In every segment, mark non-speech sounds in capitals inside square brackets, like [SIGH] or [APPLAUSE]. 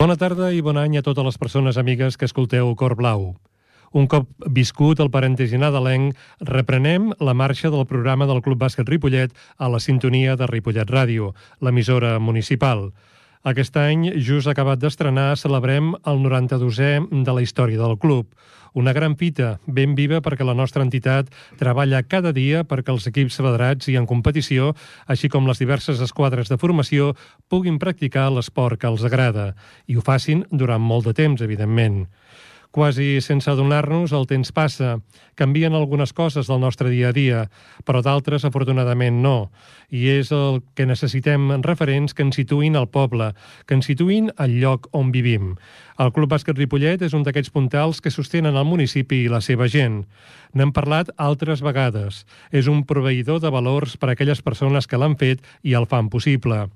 Bona tarda i bon any a totes les persones amigues que escolteu Cor Blau. Un cop viscut el parèntesi nadalenc, reprenem la marxa del programa del Club Bàsquet Ripollet a la sintonia de Ripollet Ràdio, l'emissora municipal. Aquest any, just acabat d'estrenar, celebrem el 92è de la història del club. Una gran fita, ben viva perquè la nostra entitat treballa cada dia perquè els equips federats i en competició, així com les diverses esquadres de formació, puguin practicar l'esport que els agrada. I ho facin durant molt de temps, evidentment. Quasi sense adonar-nos, el temps passa. Canvien algunes coses del nostre dia a dia, però d'altres, afortunadament, no. I és el que necessitem referents que ens situïn al poble, que ens situïn al lloc on vivim. El Club Bàsquet Ripollet és un d'aquests puntals que sostenen el municipi i la seva gent. N'hem parlat altres vegades. És un proveïdor de valors per a aquelles persones que l'han fet i el fan possible.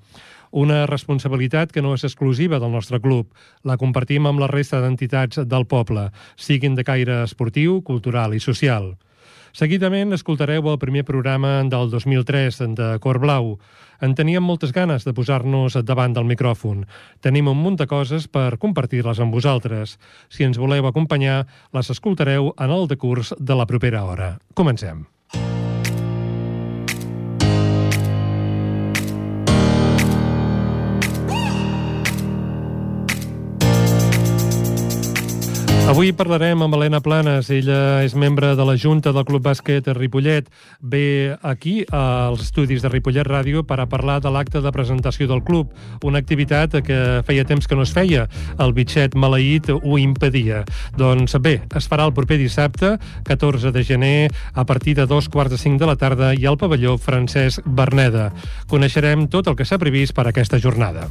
Una responsabilitat que no és exclusiva del nostre club. La compartim amb la resta d'entitats del poble, siguin de caire esportiu, cultural i social. Seguidament escoltareu el primer programa del 2003 de Cor Blau. En teníem moltes ganes de posar-nos davant del micròfon. Tenim un munt de coses per compartir-les amb vosaltres. Si ens voleu acompanyar, les escoltareu en el decurs de la propera hora. Comencem. Avui parlarem amb Helena Planes. Ella és membre de la Junta del Club Bàsquet Ripollet. Ve aquí, als estudis de Ripollet Ràdio, per a parlar de l'acte de presentació del club, una activitat que feia temps que no es feia. El bitxet maleït ho impedia. Doncs bé, es farà el proper dissabte, 14 de gener, a partir de dos quarts de cinc de la tarda i al pavelló Francesc Berneda. Coneixerem tot el que s'ha previst per a aquesta jornada.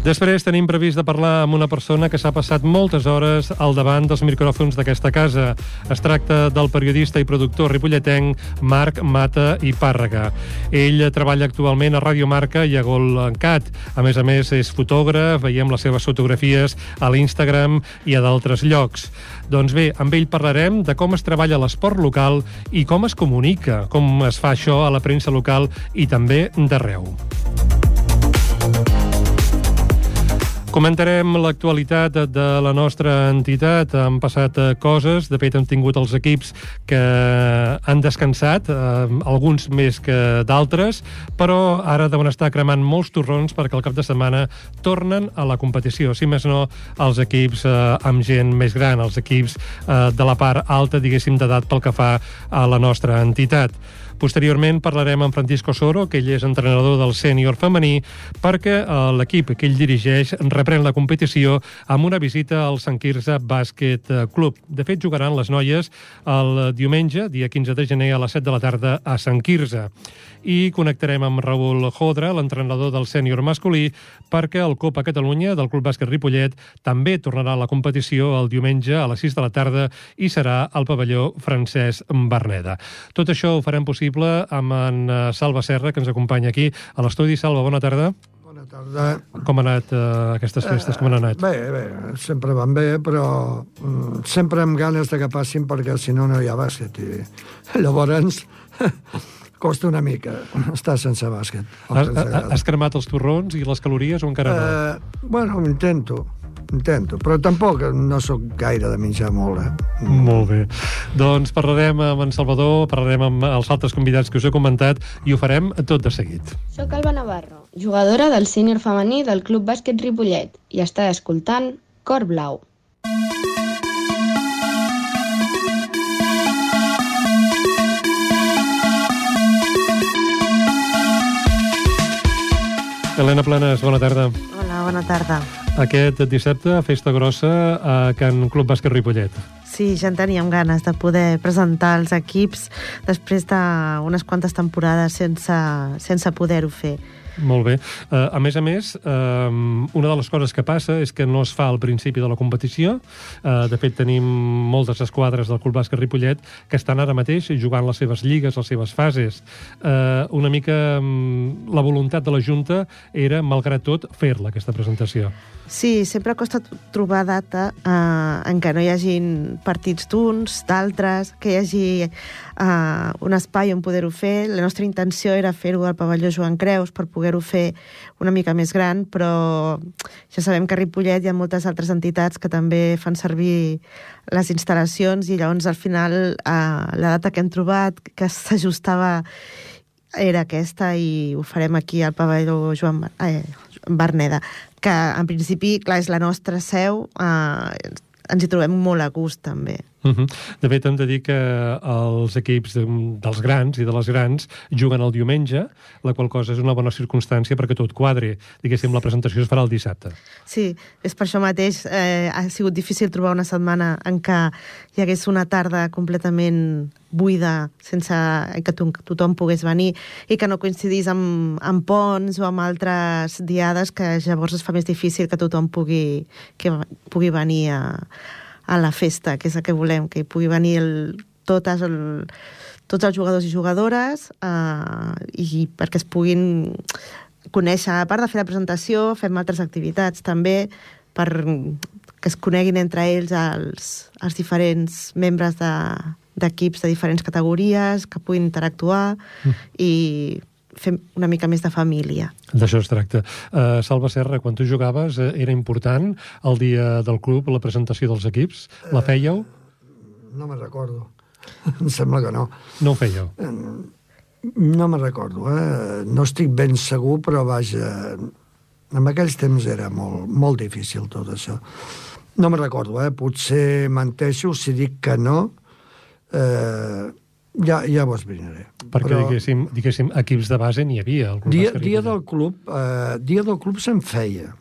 Després tenim previst de parlar amb una persona que s'ha passat moltes hores al davant dels micròfons d'aquesta casa. Es tracta del periodista i productor ripolletenc Marc Mata i Pàrrega. Ell treballa actualment a Radio Marca i a Gol en Cat. A més a més, és fotògraf, veiem les seves fotografies a l'Instagram i a d'altres llocs. Doncs bé, amb ell parlarem de com es treballa l'esport local i com es comunica, com es fa això a la premsa local i també d'arreu. Comentarem l'actualitat de la nostra entitat. Han passat eh, coses, de fet hem tingut els equips que han descansat, eh, alguns més que d'altres, però ara deuen estar cremant molts torrons perquè el cap de setmana tornen a la competició. Si més no, els equips eh, amb gent més gran, els equips eh, de la part alta, diguéssim, d'edat pel que fa a la nostra entitat. Posteriorment parlarem amb Francisco Soro, que ell és entrenador del sènior femení, perquè eh, l'equip que ell dirigeix reprèn la competició amb una visita al Sant Quirze Bàsquet Club. De fet, jugaran les noies el diumenge, dia 15 de gener, a les 7 de la tarda a Sant Quirze. I connectarem amb Raül Jodra, l'entrenador del sènior masculí, perquè el Copa Catalunya del Club Bàsquet Ripollet també tornarà a la competició el diumenge a les 6 de la tarda i serà al pavelló Francesc Berneda. Tot això ho farem possible possible amb en eh, Salva Serra, que ens acompanya aquí a l'estudi. Salva, bona tarda. Bona tarda. Com han anat uh, aquestes festes? Com han anat? Bé, bé, sempre van bé, però mm, sempre amb ganes de que passin perquè si no no hi ha bàsquet. I [LAUGHS] llavors [LAUGHS] costa una mica estar sense bàsquet. Has, has cremat els torrons i les calories o encara no? Uh, bueno, intento intento, però tampoc no sóc gaire de menjar molt. Eh? Molt bé. Doncs parlarem amb en Salvador, parlarem amb els altres convidats que us he comentat i ho farem tot de seguit. Soc Alba Navarro, jugadora del sènior femení del Club Bàsquet Ripollet i està escoltant Cor Blau. Helena Planes, bona tarda. Hola, bona tarda. Aquest dissabte, festa grossa a Can Club Bàsquet Ripollet. Sí, ja en teníem ganes de poder presentar els equips després d'unes quantes temporades sense, sense poder-ho fer. Molt bé. Uh, a més a més, uh, una de les coses que passa és que no es fa al principi de la competició. Uh, de fet, tenim moltes esquadres del Club Bàsquet Ripollet que estan ara mateix jugant les seves lligues, les seves fases. Uh, una mica um, la voluntat de la Junta era, malgrat tot, fer-la, aquesta presentació. Sí, sempre costa trobar data eh, en què no hi hagin partits d'uns, d'altres, que hi hagi eh, un espai on poder-ho fer. La nostra intenció era fer-ho al pavelló Joan Creus per poder poder-ho fer una mica més gran, però ja sabem que a Ripollet hi ha moltes altres entitats que també fan servir les instal·lacions i llavors al final eh, la data que hem trobat que s'ajustava era aquesta i ho farem aquí al pavelló Joan eh, Berneda, que en principi, clar, és la nostra seu, eh, ens hi trobem molt a gust també. Uh -huh. De fet, hem de dir que els equips de, dels grans i de les grans juguen el diumenge, la qual cosa és una bona circumstància perquè tot quadre. Diguéssim, la presentació es farà el dissabte. Sí, és per això mateix. Eh, ha sigut difícil trobar una setmana en què hi hagués una tarda completament buida, sense que to tothom pogués venir i que no coincidís amb, amb ponts o amb altres diades que llavors es fa més difícil que tothom pugui, que pugui venir a, a la festa, que és el que volem, que hi pugui venir el, totes el, tots els jugadors i jugadores eh, i perquè es puguin conèixer, a part de fer la presentació, fem altres activitats també per que es coneguin entre ells els, els diferents membres d'equips de, de diferents categories, que puguin interactuar mm. i fem una mica més de família. D'això es tracta. Uh, Salva Serra, quan tu jugaves, uh, era important el dia del club, la presentació dels equips? La fèieu? Uh, no me'n recordo. [LAUGHS] em sembla que no. No ho fèieu? Uh, no me'n recordo, eh? No estic ben segur, però vaja... En aquells temps era molt, molt difícil tot això. No me'n recordo, eh? Potser menteixo si dic que no. Eh, ja, ja ho esbrinaré. Perquè, Però... diguéssim, diguéssim, equips de base n'hi havia. El dia, dia del club, eh, dia del club se'n feia.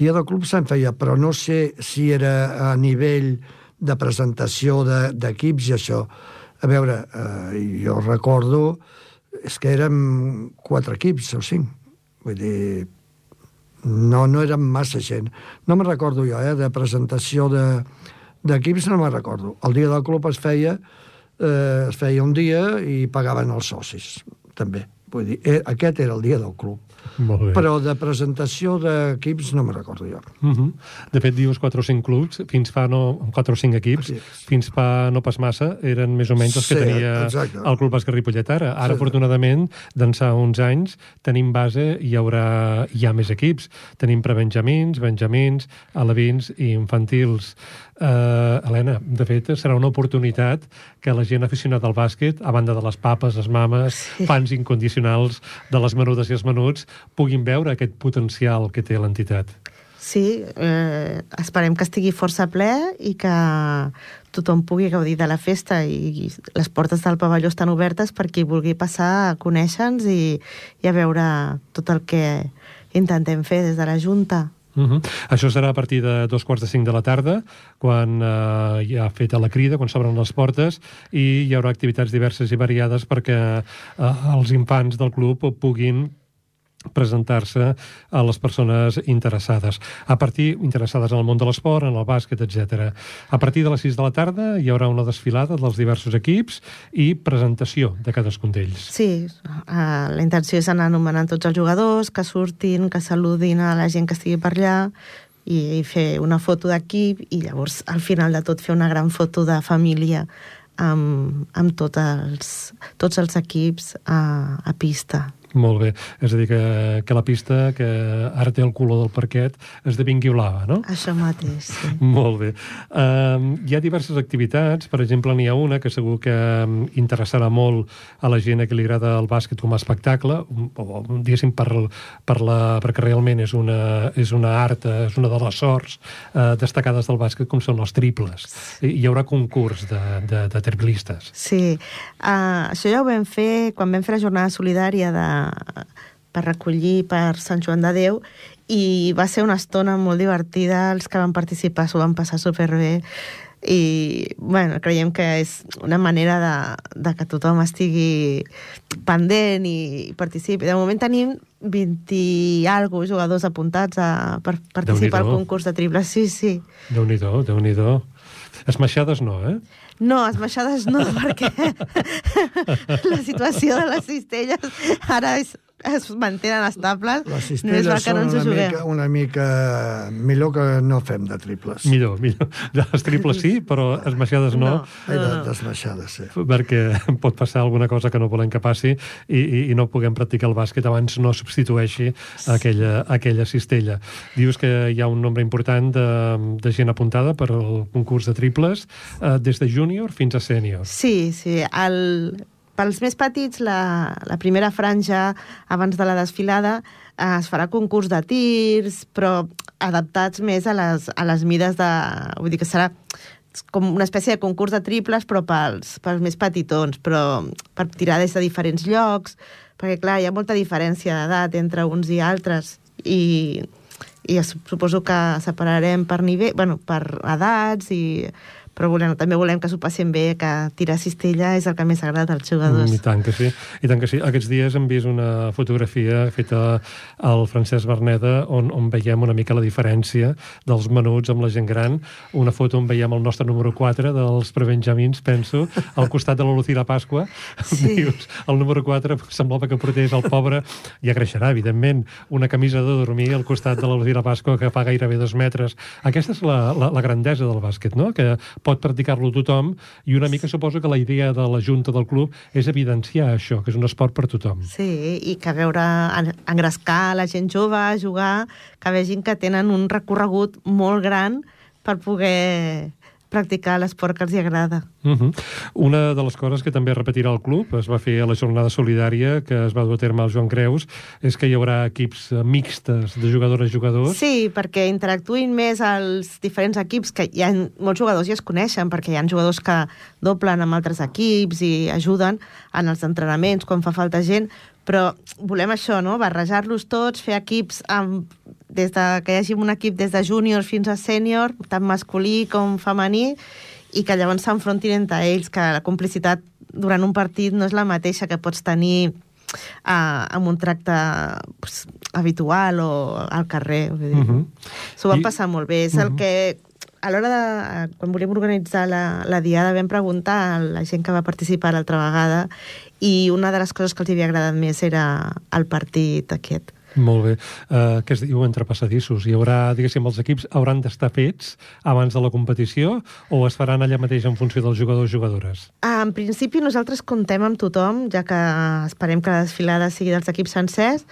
Dia del club se'n feia, però no sé si era a nivell de presentació d'equips de, i això. A veure, eh, jo recordo, és que érem quatre equips o cinc. Vull dir, no, no érem massa gent. No me'n recordo jo, eh, de presentació d'equips de, no me'n recordo. El dia del club es feia eh, es feia un dia i pagaven els socis, també. Vull dir, eh, aquest era el dia del club. Molt bé. Però de presentació d'equips no me recordo jo. Uh mhm. -huh. De fet, dius 4 o 5 clubs, fins fa no... 4 o 5 equips, equips, fins fa no pas massa, eren més o menys els que sí, tenia exacte. el Club Bàsquet Ripollet ara. Ara, sí. afortunadament, d'ençà uns anys, tenim base i hi haurà hi ha més equips. Tenim prebenjamins, benjamins, alevins i infantils. Uh, Helena, de fet, serà una oportunitat que la gent aficionada al bàsquet, a banda de les papes, les mames, sí. fans incondicionals de les menudes i els menuts, puguin veure aquest potencial que té l'entitat. Sí, eh, esperem que estigui força ple i que tothom pugui gaudir de la festa i les portes del pavelló estan obertes per qui vulgui passar a conèixer-nos i, i a veure tot el que intentem fer des de la Junta. Uh -huh. Això serà a partir de dos quarts de cinc de la tarda, quan eh, ja ha fet la crida, quan s'obren les portes, i hi haurà activitats diverses i variades perquè eh, els infants del club puguin presentar-se a les persones interessades. A partir, interessades en el món de l'esport, en el bàsquet, etc. A partir de les 6 de la tarda hi haurà una desfilada dels diversos equips i presentació de cadascun d'ells. Sí, uh, la intenció és anar anomenant tots els jugadors, que surtin, que saludin a la gent que estigui per allà, i, fer una foto d'equip i llavors al final de tot fer una gran foto de família amb, amb tots, els, tots els equips a, a pista. Molt bé. És a dir, que, que la pista, que ara té el color del parquet, esdevingui blava, no? Això mateix, sí. [LAUGHS] Molt bé. Um, hi ha diverses activitats. Per exemple, n'hi ha una que segur que interessarà molt a la gent a qui li agrada el bàsquet com a espectacle, o, diguéssim, per, per la, perquè realment és una, és una art, és una de les sorts uh, destacades del bàsquet, com són els triples. Hi haurà concurs de, de, de triplistes. Sí. Uh, això ja ho vam fer quan vam fer la jornada solidària de per recollir per Sant Joan de Déu i va ser una estona molt divertida, els que van participar s'ho van passar superbé i bueno, creiem que és una manera de, de que tothom estigui pendent i participi. De moment tenim 20 i alguna jugadors apuntats a, per participar al concurs de triples. Sí, sí. Déu-n'hi-do, déu nhi déu Esmaixades no, eh? No, esmaixades no, [LAUGHS] perquè la situació de les cistelles ara és, es mantenen estables. Les cistelles que són no ens una juguem. mica, una mica millor que no fem de triples. Millor, millor. De les triples sí, però esmaixades no, No. Ai, de, desmaixades, sí. perquè pot passar alguna cosa que no volem que passi i, i, i no puguem practicar el bàsquet abans no substitueixi aquella, aquella cistella. Dius que hi ha un nombre important de, de gent apuntada per al concurs de triples eh, des de júnior fins a sènior. Sí, sí. El, pels més petits, la, la primera franja abans de la desfilada eh, es farà concurs de tirs, però adaptats més a les, a les mides de... Vull dir que serà com una espècie de concurs de triples, però pels, pels més petitons, però per tirar des de diferents llocs, perquè, clar, hi ha molta diferència d'edat entre uns i altres, i, i suposo que separarem per nivell, bueno, per edats i però volem, també volem que s'ho passin bé, que tirar cistella és el que més agrada als jugadors. Mm, I tant que sí. I tant que sí. Aquests dies hem vist una fotografia feta al Francesc Berneda on, on veiem una mica la diferència dels menuts amb la gent gran. Una foto on veiem el nostre número 4 dels prebenjamins, penso, al costat de la Lucila Pasqua. Sí. [LAUGHS] Dius, el número 4 semblava que portés el pobre, ja creixerà, evidentment, una camisa de dormir al costat de la Lucila Pasqua que fa gairebé dos metres. Aquesta és la, la, la grandesa del bàsquet, no? Que pot practicar-lo tothom i una mica suposo que la idea de la junta del club és evidenciar això, que és un esport per tothom. Sí, i que veure en- engrescar la gent jove jugar, que vegin que tenen un recorregut molt gran per poder practicar l'esport que els agrada. Uh -huh. Una de les coses que també repetirà el club, es va fer a la jornada solidària que es va dur a terme al Joan Creus, és que hi haurà equips eh, mixtes de jugadores i jugadors. Sí, perquè interactuïn més els diferents equips, que hi ha molts jugadors ja es coneixen, perquè hi ha jugadors que doblen amb altres equips i ajuden en els entrenaments quan fa falta gent, però volem això, no? barrejar-los tots, fer equips amb, des de, que hi hagi un equip des de júnior fins a sènior, tant masculí com femení, i que llavors s'enfrontin entre ells, que la complicitat durant un partit no és la mateixa que pots tenir a, amb un tracte pues, habitual o al carrer. Vull dir. Uh -huh. S'ho van I- passar molt bé. És el Mhm. que a l'hora de... Quan volíem organitzar la, la diada vam preguntar a la gent que va participar l'altra vegada i una de les coses que els havia agradat més era el partit aquest. Molt bé. Uh, què es diu entre passadissos? Hi haurà, diguéssim, els equips hauran d'estar fets abans de la competició o es faran allà mateix en funció dels jugadors i jugadores? En principi nosaltres comptem amb tothom, ja que esperem que la desfilada sigui dels equips sencers.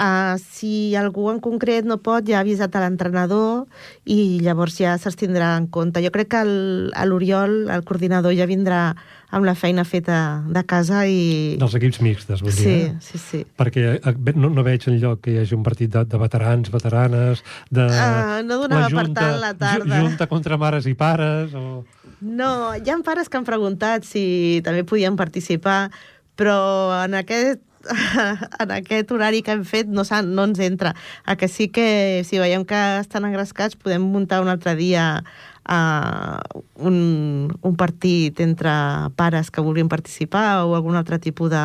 Uh, si algú en concret no pot, ja ha avisat a l'entrenador i llavors ja se'ls tindrà en compte. Jo crec que el- l'Oriol, el coordinador, ja vindrà amb la feina feta de casa i... Dels equips mixtes, vull dir. Sí, eh? sí, sí. Perquè eh, no, no veig enlloc que hi hagi un partit de, de veterans, veteranes, de... Ah, no donava la per tant la tarda. ju- Junta contra mares i pares, o... No, hi ha pares que han preguntat si també podien participar, però en aquest [LAUGHS] en aquest horari que hem fet no, no ens entra. A que sí que si veiem que estan engrescats podem muntar un altre dia uh, un, un partit entre pares que vulguin participar o algun altre tipus de,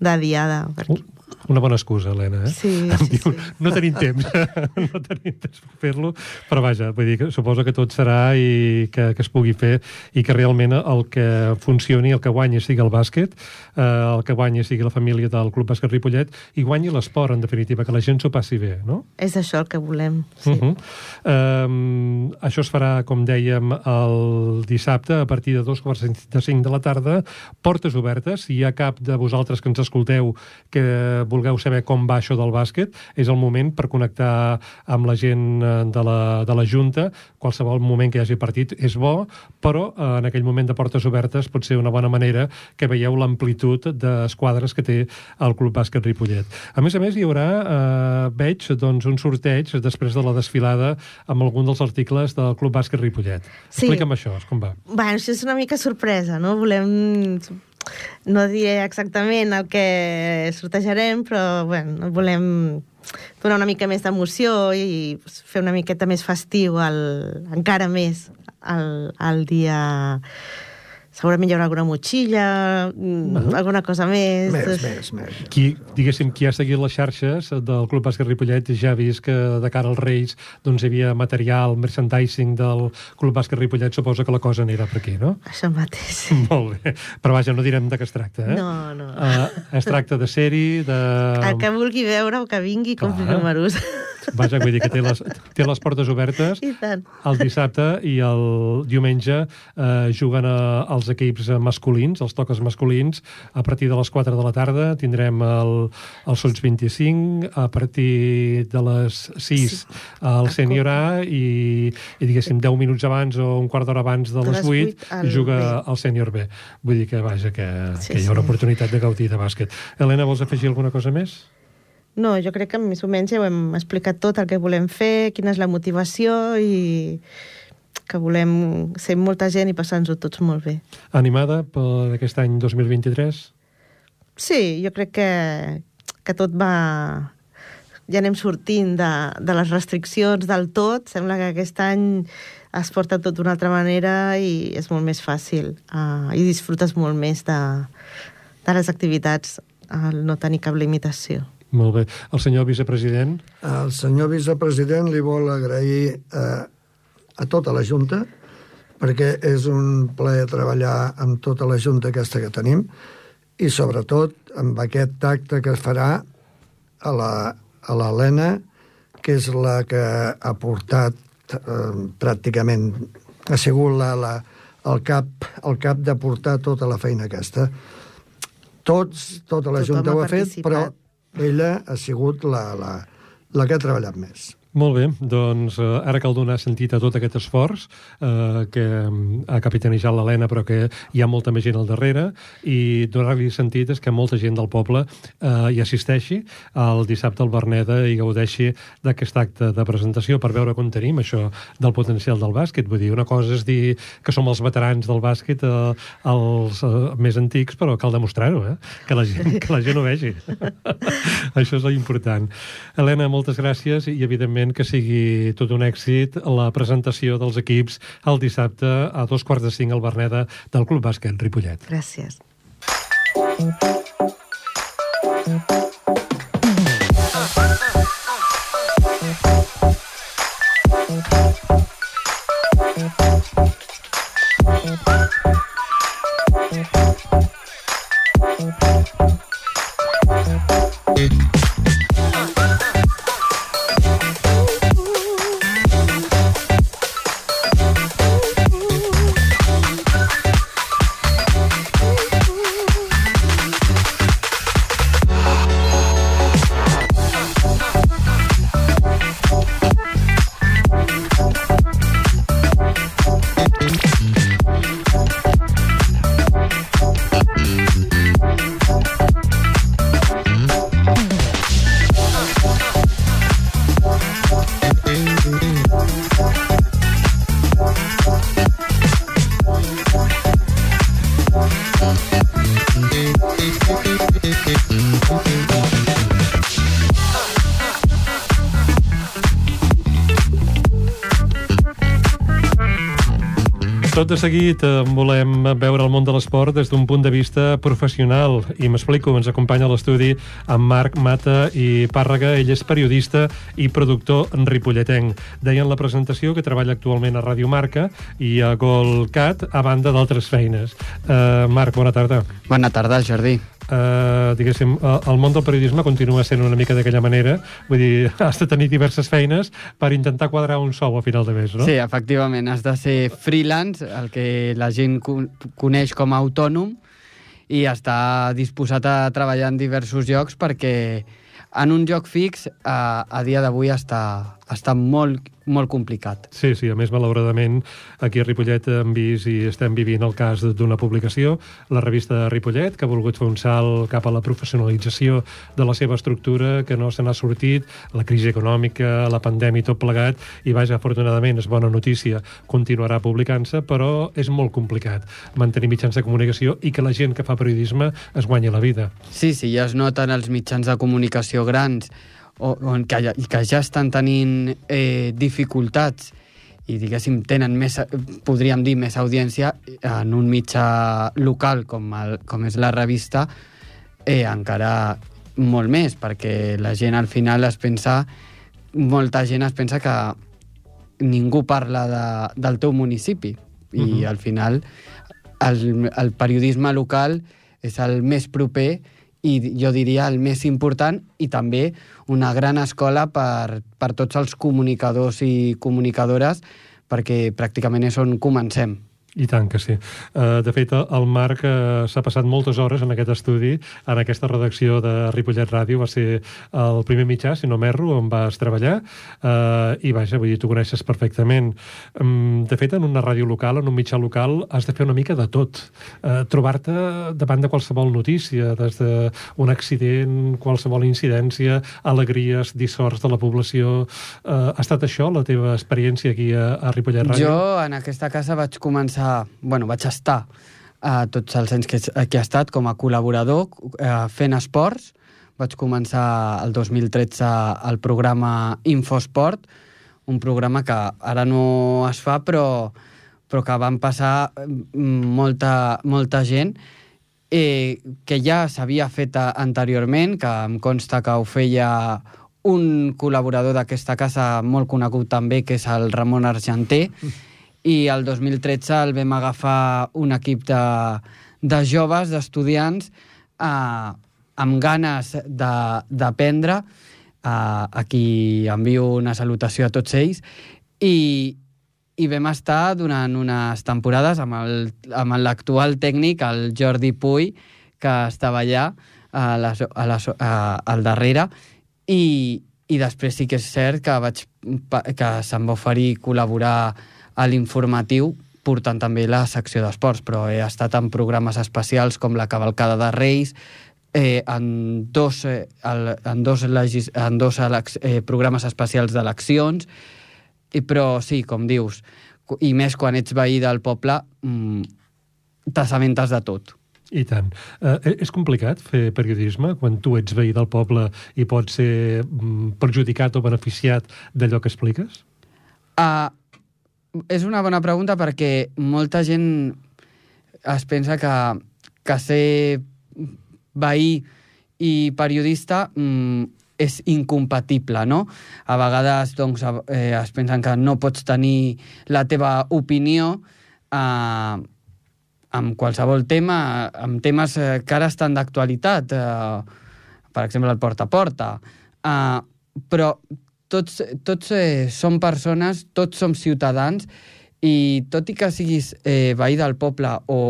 de diada. Perquè... Una bona excusa, Helena, eh? Sí, Em sí, diu, sí. No tenim temps, [LAUGHS] no tenim temps per fer-lo, però vaja, vull dir que suposo que tot serà i que, que es pugui fer i que realment el que funcioni, el que guanyi sigui el bàsquet, eh, el que guanyi sigui la família del Club Bàsquet Ripollet i guanyi l'esport, en definitiva, que la gent s'ho passi bé, no? És això el que volem. Sí. Uh -huh. um, això es farà, com dèiem, el dissabte a partir de dos quarts de cinc de la tarda, portes obertes. Si hi ha cap de vosaltres que ens escolteu que vulgueu saber com va això del bàsquet, és el moment per connectar amb la gent eh, de la, de la Junta. Qualsevol moment que hi hagi partit és bo, però eh, en aquell moment de portes obertes pot ser una bona manera que veieu l'amplitud d'esquadres que té el Club Bàsquet Ripollet. A més a més, hi haurà, eh, veig, doncs, un sorteig després de la desfilada amb algun dels articles del Club Bàsquet Ripollet. Sí. Explica'm això, com va. Bueno, això és una mica sorpresa, no? Volem... No diré exactament el que sortejarem, però bueno, volem donar una mica més d'emoció i fer una miqueta més festiu, el, encara més, el, el dia segurament hi haurà alguna motxilla, mm, alguna cosa més. Més, més, més. Qui, diguéssim, qui ha seguit les xarxes del Club Bàsquet Ripollet ja ha vist que de cara als Reis doncs, hi havia material, merchandising del Club Bàsquet Ripollet, suposa que la cosa anirà per aquí, no? Això mateix. [LAUGHS] Molt bé. Però vaja, no direm de què es tracta, eh? No, no. Uh, es tracta de sèrie, de... El que vulgui veure o que vingui, compri Clar. números. Vaja, vull dir que té les, té les portes obertes. I tant. El dissabte i el diumenge eh, juguen a, els equips masculins, els toques masculins, a partir de les 4 de la tarda. Tindrem el, el Sots 25, a partir de les 6 el sènior A i, i, diguéssim, 10 minuts abans o un quart d'hora abans de les les 8 vuit al juga B. el sènior B. Vull dir que, vaja, que, Sí, que hi haurà sí. oportunitat de gaudir de bàsquet. Helena, vols afegir alguna cosa més? No, jo crec que més o menys ja ho hem explicat tot, el que volem fer, quina és la motivació i que volem ser molta gent i passar-nos-ho tots molt bé. Animada per aquest any 2023? Sí, jo crec que, que tot va... Ja anem sortint de, de les restriccions del tot. Sembla que aquest any es porta tot d'una altra manera i és molt més fàcil. Uh, I disfrutes molt més de, de les activitats al no tenir cap limitació. Molt bé. El senyor vicepresident? El senyor vicepresident li vol agrair eh, a tota la Junta, perquè és un plaer treballar amb tota la Junta aquesta que tenim, i sobretot amb aquest tacte que es farà a la a l'Helena, que és la que ha portat eh, pràcticament, ha sigut la, la, el, cap, el cap de portar tota la feina aquesta. Tots, tota la Tothom Junta ha ho ha fet, participat. però ella ha sigut la, la, la que ha treballat més. Molt bé, doncs eh, ara cal donar sentit a tot aquest esforç eh, que mm, ha capitanejat l'Helena, però que hi ha molta més gent al darrere, i donar-li sentit és que molta gent del poble eh, hi assisteixi el dissabte al Berneda i gaudeixi d'aquest acte de presentació per veure com tenim això del potencial del bàsquet. Vull dir, una cosa és dir que som els veterans del bàsquet, eh, els eh, més antics, però cal demostrar-ho, eh? que, la gent, que la gent ho vegi. [LAUGHS] això és important. Helena, moltes gràcies i, evidentment, que sigui tot un èxit la presentació dels equips el dissabte a dos quarts de cinc al Berneda del Club Bàsquet Ripollet. Gràcies. Tot de seguit eh, volem veure el món de l'esport des d'un punt de vista professional i m'explico, ens acompanya a l'estudi en Marc Mata i Pàrrega, ell és periodista i productor en ripolletenc. Deien la presentació que treballa actualment a Radio Marca i a Golcat, a banda d'altres feines. Uh, Marc, bona tarda. Bona tarda, Jordi. Uh, diguéssim, uh, el món del periodisme continua sent una mica d'aquella manera, vull dir, [LAUGHS] has de tenir diverses feines per intentar quadrar un sou a final de mes, no? Sí, efectivament, has de ser freelance, el que la gent con- coneix com a autònom, i està disposat a treballar en diversos llocs perquè en un lloc fix a, a dia d'avui està, està molt, molt complicat. Sí, sí, a més, malauradament, aquí a Ripollet hem vist i estem vivint el cas d'una publicació, la revista de Ripollet, que ha volgut fer un salt cap a la professionalització de la seva estructura, que no se n'ha sortit, la crisi econòmica, la pandèmia i tot plegat, i vaja, afortunadament, és bona notícia, continuarà publicant-se, però és molt complicat mantenir mitjans de comunicació i que la gent que fa periodisme es guanyi la vida. Sí, sí, ja es noten els mitjans de comunicació grans o, o que, ja, que ja estan tenint eh, dificultats i diguéssim, tenen més, podríem dir, més audiència en un mitjà local com, el, com és la revista, eh, encara molt més, perquè la gent al final es pensa, molta gent es pensa que ningú parla de, del teu municipi i uh -huh. al final el, el periodisme local és el més proper i jo diria el més important i també una gran escola per, per tots els comunicadors i comunicadores perquè pràcticament és on comencem. I tant que sí. Uh, de fet, el Marc uh, s'ha passat moltes hores en aquest estudi, en aquesta redacció de Ripollet Ràdio, va ser el primer mitjà, si no m'erro, on vas treballar, uh, i vaja, vull dir, tu coneixes perfectament. Um, de fet, en una ràdio local, en un mitjà local, has de fer una mica de tot. Uh, Trobar-te davant de qualsevol notícia, des d'un accident, qualsevol incidència, alegries, dissorts de la població... Uh, ha estat això la teva experiència aquí a, a Ripollet Ràdio? Jo, en aquesta casa, vaig començar bueno, vaig estar a tots els anys que, que he estat com a col·laborador eh, fent esports. Vaig començar el 2013 el programa Infosport, un programa que ara no es fa, però, però que van passar mm, molta, molta gent eh, que ja s'havia fet anteriorment, que em consta que ho feia un col·laborador d'aquesta casa molt conegut també, que és el Ramon Argenter, i el 2013 el vam agafar un equip de, de joves, d'estudiants, eh, amb ganes d'aprendre, eh, a qui envio una salutació a tots ells, i, i vam estar durant unes temporades amb l'actual tècnic, el Jordi Puy, que estava allà a les, a les, a, al darrere, i, i després sí que és cert que, vaig, que se'm va oferir col·laborar a l'informatiu portant també la secció d'esports, però he estat en programes especials com la Cavalcada de Reis, eh, en dos, eh, el, en dos, legis, en dos eh, programes especials d'eleccions, i però sí, com dius, i més quan ets veí del poble, mm, t'assabentes de tot. I tant. Eh, és complicat fer periodisme quan tu ets veí del poble i pots ser mm, perjudicat o beneficiat d'allò que expliques? Uh, és una bona pregunta perquè molta gent es pensa que, que ser veí i periodista mm, és incompatible, no? A vegades doncs, eh, es pensen que no pots tenir la teva opinió eh, amb qualsevol tema, amb temes eh, que ara estan d'actualitat, eh, per exemple, el porta a porta. Eh, però tots, tots eh, som persones, tots som ciutadans, i tot i que siguis eh, veí del poble o,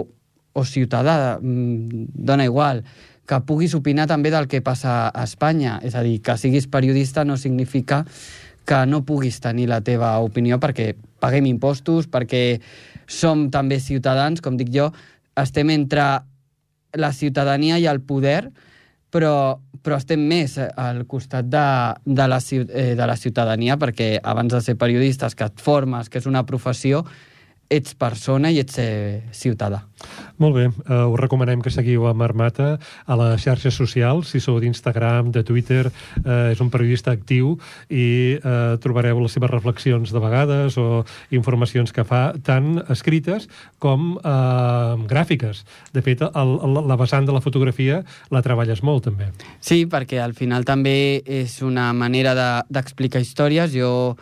o ciutadà, mm, dona igual, que puguis opinar també del que passa a Espanya. És a dir, que siguis periodista no significa que no puguis tenir la teva opinió perquè paguem impostos, perquè som també ciutadans, com dic jo, estem entre la ciutadania i el poder, però, però estem més al costat de, de, la, eh, de la ciutadania perquè abans de ser periodistes, que et formes, que és una professió, ets persona i ets eh, ciutadà. Molt bé, uh, us recomanem que seguiu a Marmata a les xarxes socials, si sou d'Instagram, de Twitter, uh, és un periodista actiu i uh, trobareu les seves reflexions de vegades o informacions que fa tant escrites com uh, gràfiques. De fet, el, el, la vessant de la fotografia la treballes molt, també. Sí, perquè al final també és una manera d'explicar de, històries. Jo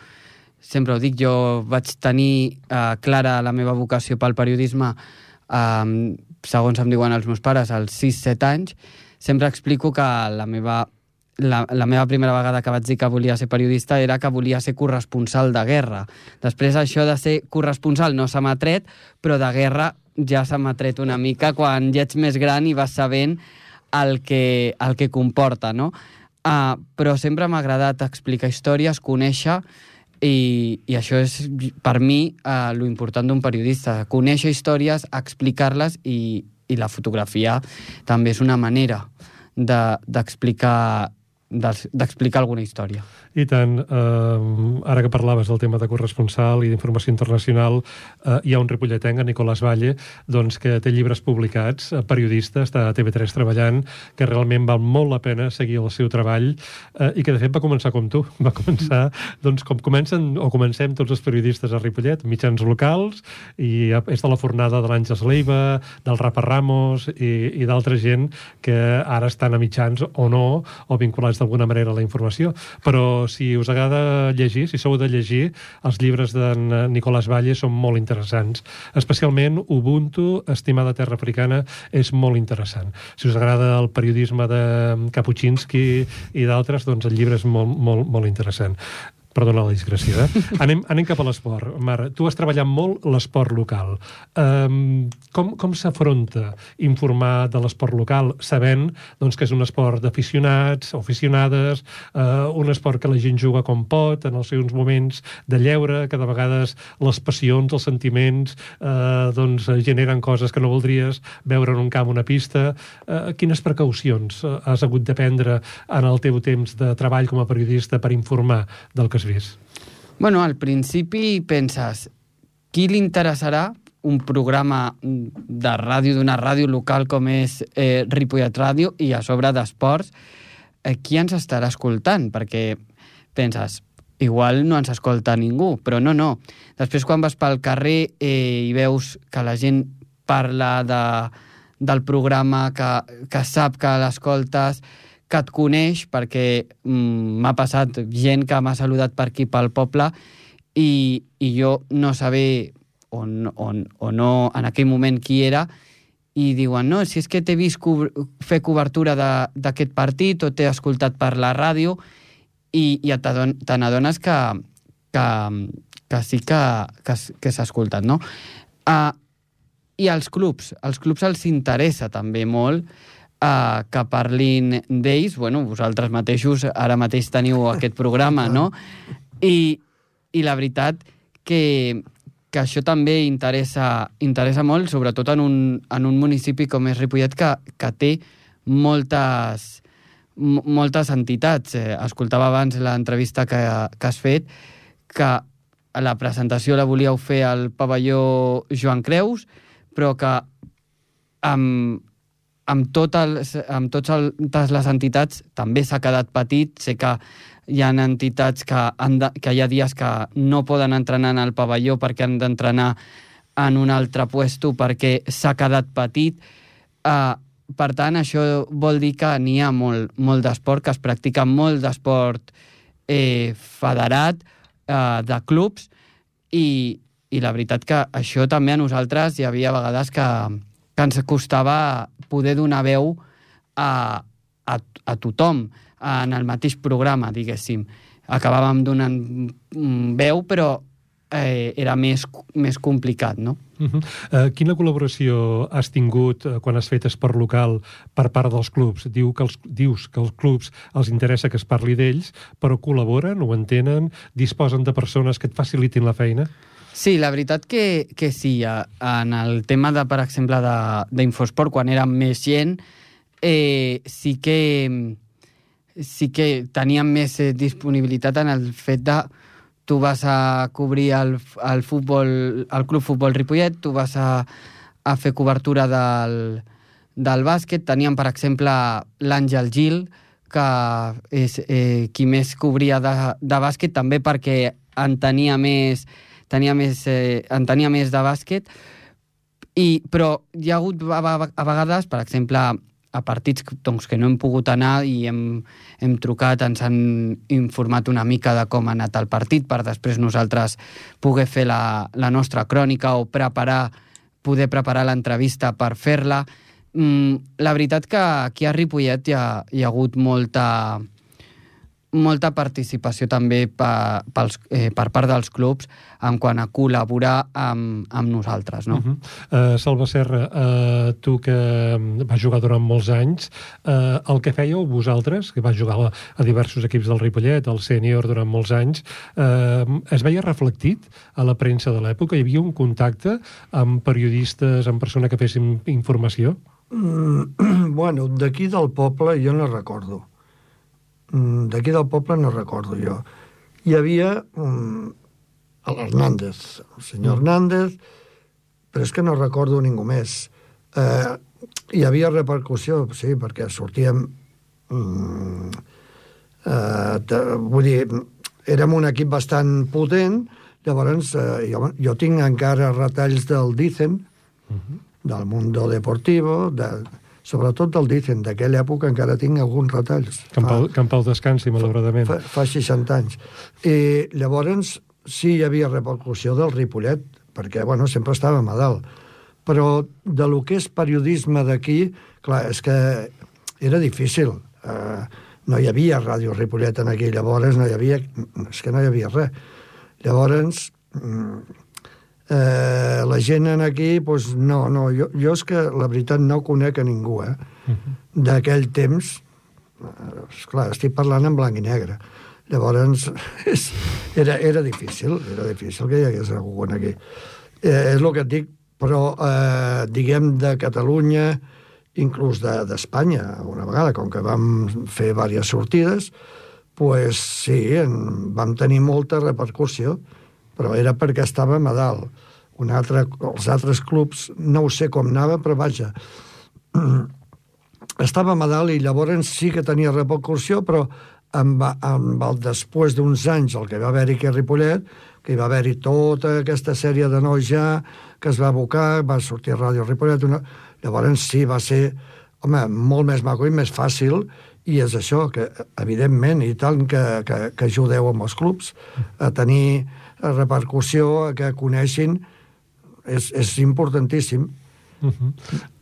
sempre ho dic, jo vaig tenir eh, clara la meva vocació pel periodisme eh, segons em diuen els meus pares, als 6-7 anys, sempre explico que la meva, la, la meva primera vegada que vaig dir que volia ser periodista era que volia ser corresponsal de guerra. Després això de ser corresponsal no se m'ha tret, però de guerra ja se m'ha tret una mica quan ja ets més gran i vas sabent el que, el que comporta, no? Uh, però sempre m'ha agradat explicar històries, conèixer, i, i això és, per mi, eh, lo important d'un periodista, conèixer històries, explicar-les i, i la fotografia també és una manera d'explicar de, d'explicar alguna història. I tant, eh, ara que parlaves del tema de corresponsal i d'informació internacional, eh, hi ha un ripolletenc, en Nicolás Valle, doncs, que té llibres publicats, eh, periodista, està a TV3 treballant, que realment val molt la pena seguir el seu treball eh, i que, de fet, va començar com tu. Va començar, doncs, com comencen o comencem tots els periodistes a Ripollet, mitjans locals, i és de la fornada de l'Àngels Leiva, del Rafa Ramos i, i d'altra gent que ara estan a mitjans o no, o vinculats d'alguna manera la informació. Però si us agrada llegir, si sou de llegir, els llibres d'en Nicolás Valle són molt interessants. Especialment Ubuntu, Estimada Terra Africana, és molt interessant. Si us agrada el periodisme de Kapuscinski i d'altres, doncs el llibre és molt, molt, molt interessant. Perdona la discreció, eh? [LAUGHS] Anem, anem cap a l'esport. Mar, tu has treballat molt l'esport local. Um, com com s'afronta informar de l'esport local sabent doncs, que és un esport d'aficionats, aficionades, uh, un esport que la gent juga com pot, en els seus moments de lleure, que de vegades les passions, els sentiments, uh, doncs, generen coses que no voldries veure en un camp, una pista. Uh, quines precaucions has hagut de prendre en el teu temps de treball com a periodista per informar del que vist? Bueno, al principi penses, qui li interessarà un programa de ràdio, d'una ràdio local com és eh, Ripollet Ràdio i a sobre d'esports, eh, qui ens estarà escoltant? Perquè penses, igual no ens escolta ningú, però no, no. Després quan vas pel carrer eh, i veus que la gent parla de, del programa, que, que sap que l'escoltes, que et coneix, perquè mm, m'ha passat gent que m'ha saludat per aquí pel poble i, i jo no saber on, on, o no en aquell moment qui era i diuen, no, si és que t'he vist fer cobertura d'aquest partit o t'he escoltat per la ràdio i, i te n'adones que, que, que sí que, que, que s'ha escoltat, no? Uh, I als clubs, als clubs els interessa també molt uh, que parlin d'ells. Bueno, vosaltres mateixos ara mateix teniu [LAUGHS] aquest programa, no? I, i la veritat que, que això també interessa, interessa molt, sobretot en un, en un municipi com és Ripollet, que, que té moltes, moltes entitats. Eh, escoltava abans l'entrevista que, que has fet, que la presentació la volíeu fer al pavelló Joan Creus, però que amb, amb, tot els, amb totes les entitats també s'ha quedat petit. Sé que hi ha entitats que, han de, que hi ha dies que no poden entrenar en el pavelló perquè han d'entrenar en un altre puesto perquè s'ha quedat petit. Uh, per tant, això vol dir que n'hi ha molt, molt d'esport, que es practica molt d'esport eh, federat, eh, de clubs, i, i la veritat que això també a nosaltres hi havia vegades que, que ens costava poder donar veu a, a, a tothom en el mateix programa, diguéssim. Acabàvem donant mm, veu, però eh, era més, més complicat, no? Uh -huh. uh, quina col·laboració has tingut uh, quan has fet esport local per part dels clubs? Diu que els, dius que els clubs els interessa que es parli d'ells, però col·laboren, ho entenen, disposen de persones que et facilitin la feina? Sí, la veritat que, que sí. En el tema, de, per exemple, d'Infosport, quan érem més gent, eh, sí que sí que teníem més eh, disponibilitat en el fet de tu vas a cobrir el, el futbol, el Club Futbol Ripollet, tu vas a, a fer cobertura del, del bàsquet. Teníem, per exemple, l'Àngel Gil, que és eh, qui més cobria de, de bàsquet, també perquè en tenia més, tenia més, eh, en tenia més de bàsquet, i, però hi ha hagut a, a, vegades, per exemple, a partits doncs, que no hem pogut anar i hem, hem trucat, ens han informat una mica de com ha anat el partit per després nosaltres poder fer la, la nostra crònica o preparar, poder preparar l'entrevista per fer-la. Mm, la veritat que aquí a Ripollet hi ha, hi ha hagut molta, molta participació també per, pels, eh, per part dels clubs en quant a col·laborar amb, amb nosaltres. No? Uh -huh. uh, Salva Serra, uh, tu que mm, vas jugar durant molts anys, uh, el que fèieu vosaltres, que vas jugar a, a diversos equips del Ripollet, al sènior durant molts anys, uh, es veia reflectit a la premsa de l'època? Hi havia un contacte amb periodistes, amb persones que fessin informació? Mm, [CLEARS THROAT] bueno, d'aquí del poble jo no recordo. Mm, d'aquí del poble no recordo jo. Hi havia um, l'Hernández, el senyor Hernández, però és que no recordo ningú més. Eh, hi havia repercussió, sí, perquè sortíem... Mm, eh, vull dir, érem un equip bastant potent, llavors eh, jo, jo tinc encara retalls del Dicen, uh -huh. del Mundo Deportivo, de, sobretot del Dicen, d'aquella època encara tinc alguns retalls. Que en pau, que en pau descansi, malauradament. Fa, fa 60 anys. I llavors sí hi havia repercussió del Ripollet, perquè, bueno, sempre estàvem a dalt. Però de lo que és periodisme d'aquí, clar, és que era difícil. Uh, no hi havia ràdio Ripollet en aquell, llavors no hi havia... És que no hi havia res. Llavors, eh, la gent en aquí, doncs, no, no, jo, jo és que la veritat no conec a ningú, eh? Uh -huh. D'aquell temps, eh, esclar, estic parlant en blanc i negre. Llavors, [LAUGHS] és, era, era difícil, era difícil que hi hagués algú aquí. Eh, és el que et dic, però, eh, diguem, de Catalunya, inclús d'Espanya, de, una vegada, com que vam fer diverses sortides, pues sí, en, vam tenir molta repercussió, però era perquè estàvem a dalt. Un altre, els altres clubs, no ho sé com anava, però vaja, [CLEARS THROAT] estàvem a dalt i llavors sí que tenia repercussió, però amb, amb el després d'uns anys, el que va haver-hi a Ripollet, que hi va haver-hi tota aquesta sèrie de nois ja, que es va abocar, va sortir a Ràdio Ripollet, una... llavors sí, va ser home, molt més maco i més fàcil, i és això, que evidentment, i tant que, que, que ajudeu amb els clubs a tenir repercussió, que coneixin, és, és importantíssim. Uh -huh.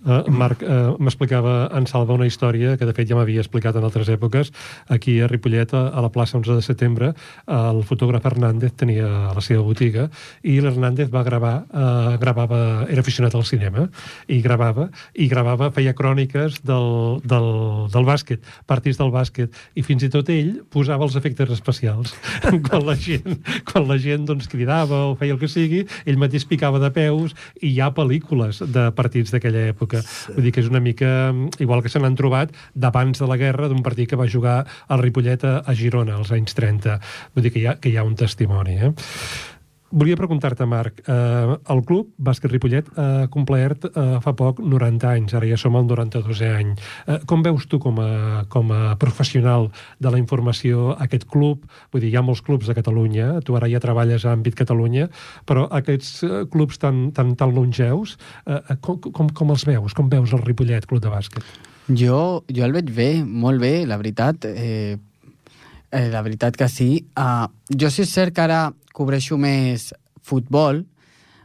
Uh, Marc, uh, m'explicava en Salva una història que de fet ja m'havia explicat en altres èpoques. Aquí a Ripollet, a la plaça 11 de setembre, el fotògraf Hernández tenia la seva botiga i l'Hernández va gravar, uh, gravava, era aficionat al cinema, i gravava, i gravava, feia cròniques del, del, del bàsquet, partits del bàsquet, i fins i tot ell posava els efectes especials. [LAUGHS] quan la gent, quan la gent doncs, cridava o feia el que sigui, ell mateix picava de peus i hi ha pel·lícules de partits d'aquella època. Sí. Vull dir que és una mica igual que se n'han trobat d'abans de la guerra d'un partit que va jugar al Ripollet a, a Girona als anys 30. Vull dir que hi ha, que hi ha un testimoni. Eh? Volia preguntar-te, Marc, eh, el club Bàsquet Ripollet ha complert eh, fa poc 90 anys, ara ja som al 92è any. Eh, com veus tu com a, com a professional de la informació aquest club? Vull dir, hi ha molts clubs de Catalunya, tu ara ja treballes a àmbit Catalunya, però aquests eh, clubs tan, tan, tan longeus, eh, com, com, com els veus? Com veus el Ripollet Club de Bàsquet? Jo, jo el veig bé, molt bé, la veritat. Eh, eh, la veritat que sí. Uh, jo sí és cert que ara cobreixo més futbol.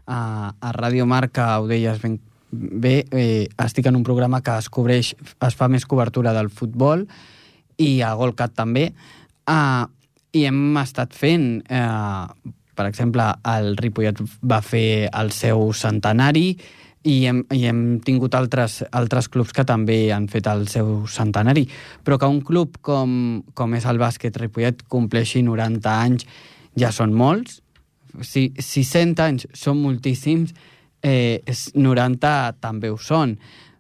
Uh, a Ràdio Marca, ho deies ben bé, eh, estic en un programa que es cobreix, es fa més cobertura del futbol i a Golcat també. Uh, I hem estat fent, eh, per exemple, el Ripollet va fer el seu centenari i hem, i hem tingut altres, altres clubs que també han fet el seu centenari. Però que un club com, com és el bàsquet Ripollet compleixi 90 anys ja són molts, si, si 100 anys són moltíssims, eh, 90 també ho són.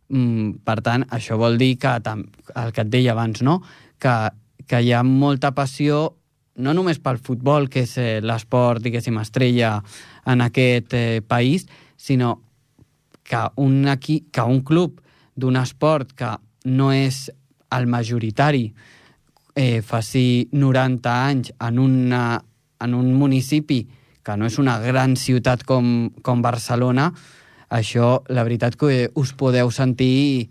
Mm, per tant, això vol dir que, el que et deia abans, no? que, que hi ha molta passió no només pel futbol, que és eh, l'esport, diguéssim, estrella en aquest eh, país, sinó que un, aquí, que un club d'un esport que no és el majoritari eh, faci 90 anys en, una, en un municipi que no és una gran ciutat com, com Barcelona, això, la veritat que us podeu sentir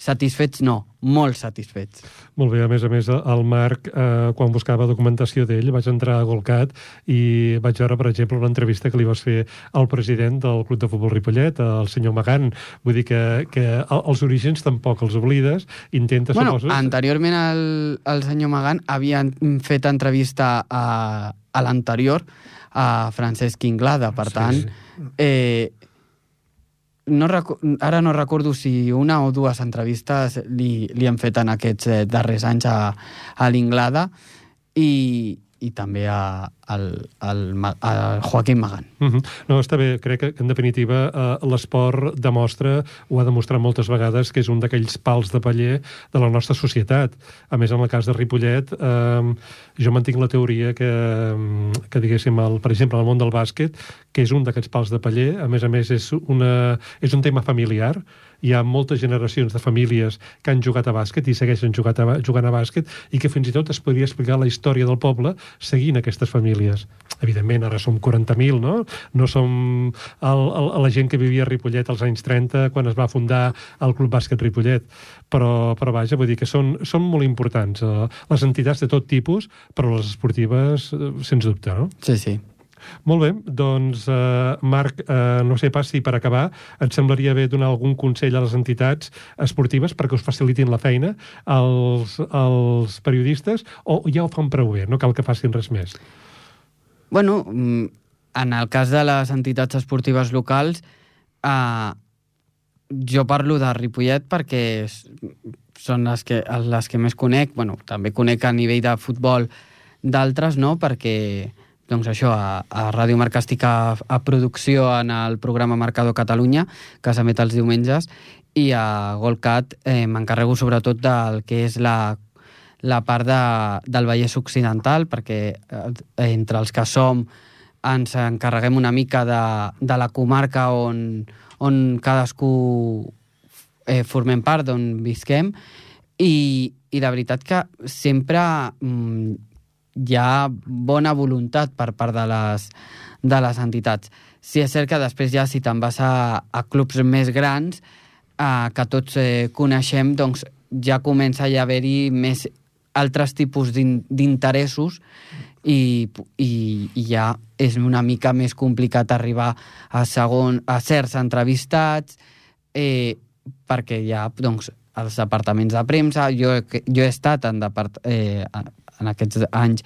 satisfets, no, molt satisfets. Molt bé, a més a més, el Marc, eh, quan buscava documentació d'ell, vaig entrar a Golcat i vaig veure, per exemple, una entrevista que li vas fer al president del Club de Futbol Ripollet, el senyor Magán. Vull dir que, que els orígens tampoc els oblides, intenta... Bueno, suposo... anteriorment el, el senyor Magán havien fet entrevista a, a l'anterior, a Francesc Inglada. Per tant, sí. eh, no ara no recordo si una o dues entrevistes li, li han fet en aquests eh, darrers anys a, a l'Inglada i i també a, al, al, a Joaquim Magan. Uh -huh. No, està bé. Crec que, en definitiva, eh, l'esport demostra, ho ha demostrat moltes vegades, que és un d'aquells pals de paller de la nostra societat. A més, en el cas de Ripollet, eh, jo mantinc la teoria que, que diguéssim, el, per exemple, el món del bàsquet, que és un d'aquests pals de paller, a més a més, és, una, és un tema familiar, hi ha moltes generacions de famílies que han jugat a bàsquet i segueixen jugat a, jugant a bàsquet i que fins i tot es podria explicar la història del poble seguint aquestes famílies. Evidentment, ara som 40.000, no? No som el, el, la gent que vivia a Ripollet als anys 30 quan es va fundar el Club Bàsquet Ripollet. Però, però vaja, vull dir que són, són molt importants eh, les entitats de tot tipus, però les esportives, eh, sens dubte, no? Sí, sí. Molt bé, doncs, eh, Marc, eh, no sé pas si per acabar et semblaria bé donar algun consell a les entitats esportives perquè us facilitin la feina als, als periodistes o ja ho fan prou bé, no cal que facin res més? Bueno, mm, en el cas de les entitats esportives locals, eh, jo parlo de Ripollet perquè són les que, les que més conec. Bueno, també conec a nivell de futbol d'altres, no? Perquè, doncs això, a, a Ràdio Marca estic a, a producció en el programa Marcador Catalunya, que s'emet els diumenges, i a Golcat eh, m'encarrego sobretot del que és la la part de, del Vallès Occidental, perquè eh, entre els que som ens encarreguem una mica de, de la comarca on, on cadascú eh, formem part, d'on visquem, i, i la veritat que sempre mm, hi ha bona voluntat per part de les, de les entitats. Sí, és cert que després ja si te'n vas a, a clubs més grans eh, que tots eh, coneixem, doncs ja comença a haver-hi més altres tipus d'in- d'interessos i, i, i ja és una mica més complicat arribar a, segon, a certs entrevistats eh, perquè ha doncs, els departaments de premsa. Jo, jo he estat en, depart, eh, en aquests anys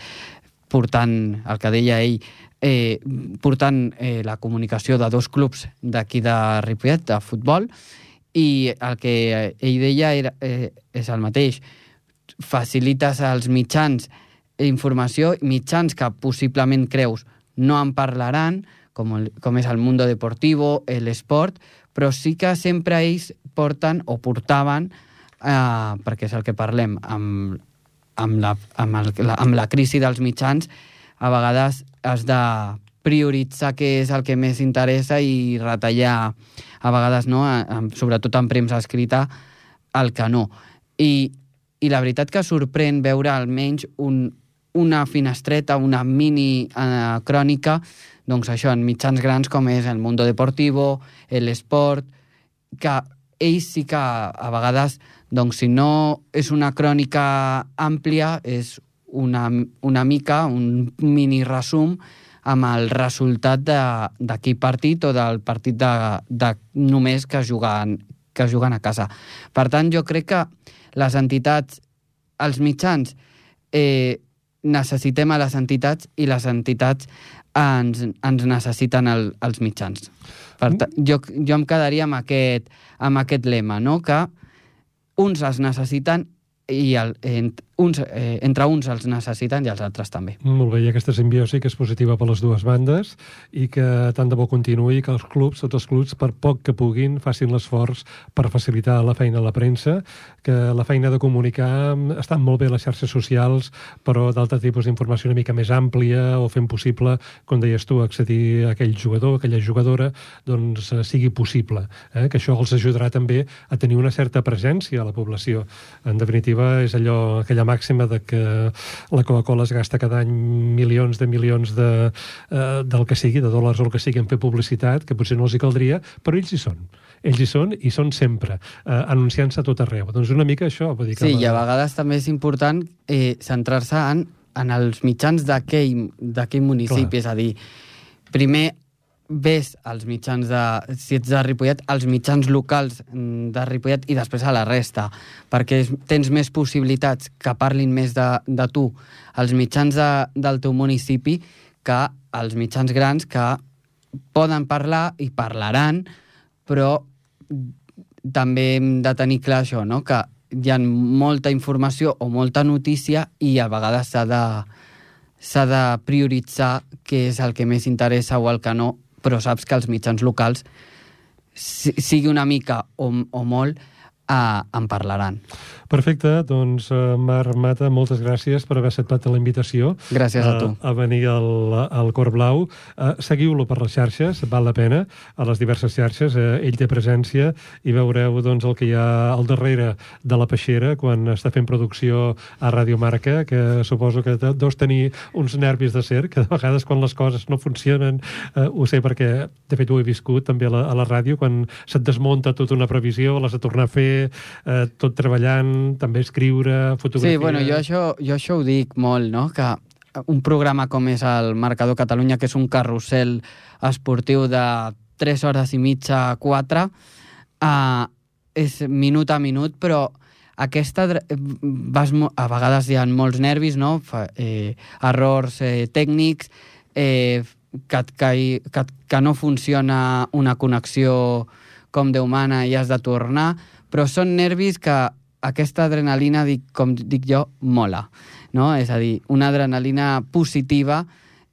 portant, el que deia ell, eh, portant eh, la comunicació de dos clubs d'aquí de Ripollet, de futbol, i el que ell deia era, eh, és el mateix. Facilites als mitjans informació, mitjans que possiblement creus no en parlaran, com, el, com és el Mundo Deportivo, l'esport, però sí que sempre ells porten o portaven, eh, perquè és el que parlem, amb, amb, la, amb, el, la, amb la crisi dels mitjans, a vegades has de prioritzar què és el que més interessa i retallar, a vegades, no, sobretot en premsa escrita, el que no. I, i la veritat que sorprèn veure almenys un, una finestreta, una mini eh, crònica, doncs això, en mitjans grans com és el Mundo Deportivo, l'Esport, que ells sí que a vegades, doncs si no és una crònica àmplia, és una, una mica, un mini resum amb el resultat de- d'aquell partit o del partit de, de només que juguen, que juguen a casa. Per tant, jo crec que les entitats, els mitjans, eh, necessitem a les entitats i les entitats ens, ens necessiten el, els mitjans. Per ta, jo, jo em quedaria amb aquest, amb aquest lema, no? que uns els necessiten i el, uns, eh, entre uns els necessiten i els altres també. Molt bé, i aquesta simbiosi que és positiva per les dues bandes i que tant de bo continuï que els clubs, tots els clubs, per poc que puguin, facin l'esforç per facilitar la feina a la premsa, que la feina de comunicar estan molt bé les xarxes socials, però d'altre tipus d'informació una mica més àmplia o fent possible, com deies tu, accedir a aquell jugador, aquella jugadora, doncs eh, sigui possible. Eh? Que això els ajudarà també a tenir una certa presència a la població. En definitiva, és allò, aquella màxima de que la Coca-Cola es gasta cada any milions de milions de, eh, del que sigui, de dòlars o el que sigui, en fer publicitat, que potser no els hi caldria, però ells hi són. Ells hi són i són sempre, eh, anunciant-se a tot arreu. Doncs una mica això, vull dir que... Sí, i a vegades també és important eh, centrar-se en, en els mitjans d'aquell municipi, Clar. és a dir, primer ves als mitjans de... Si ets de Ripollet, als mitjans locals de Ripollet i després a la resta, perquè tens més possibilitats que parlin més de, de tu als mitjans de, del teu municipi que als mitjans grans que poden parlar i parlaran, però també hem de tenir clar això, no? que hi ha molta informació o molta notícia i a vegades s'ha de s'ha de prioritzar què és el que més interessa o el que no, però saps que els mitjans locals, si, sigui una mica o, o molt, eh, en parlaran. Perfecte, doncs eh, Marc Mata, moltes gràcies per haver acceptat la invitació. Gràcies a tu. A, a venir al, al Cor Blau. Uh, Seguiu-lo per les xarxes, val la pena, a les diverses xarxes. Uh, ell té presència i veureu doncs, el que hi ha al darrere de la peixera quan està fent producció a Radio Marca, que suposo que deus tenir uns nervis de ser, que de vegades quan les coses no funcionen, uh, ho sé perquè de fet ho he viscut també a la, a la ràdio, quan se't desmunta tota una previsió, l'has de tornar a fer, uh, tot treballant, també escriure, fotografia... Sí, bueno, jo això, jo això ho dic molt, no?, que un programa com és el Marcador Catalunya, que és un carrusel esportiu de 3 hores i mitja, 4, uh, és minut a minut, però aquesta vas, a vegades hi ha molts nervis, no? Eh, errors eh, tècnics, eh, que, que, que, que no funciona una connexió com Déu mana i has de tornar, però són nervis que aquesta adrenalina, dic, com dic jo, mola. No? És a dir, una adrenalina positiva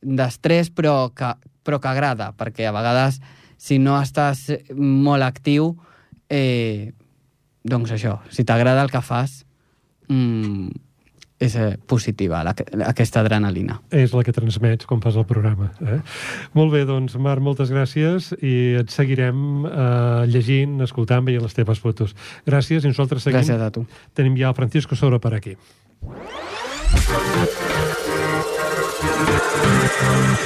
d'estrès, però, que, però que agrada, perquè a vegades, si no estàs molt actiu, eh, doncs això, si t'agrada el que fas, mm, és eh, positiva, la, aquesta adrenalina. És la que transmets quan fas el programa. Eh? Molt bé, doncs, Marc, moltes gràcies i et seguirem eh, llegint, escoltant, veient les teves fotos. Gràcies i nosaltres seguim. Gràcies a tu. Tenim ja el Francisco Soro per aquí. Com us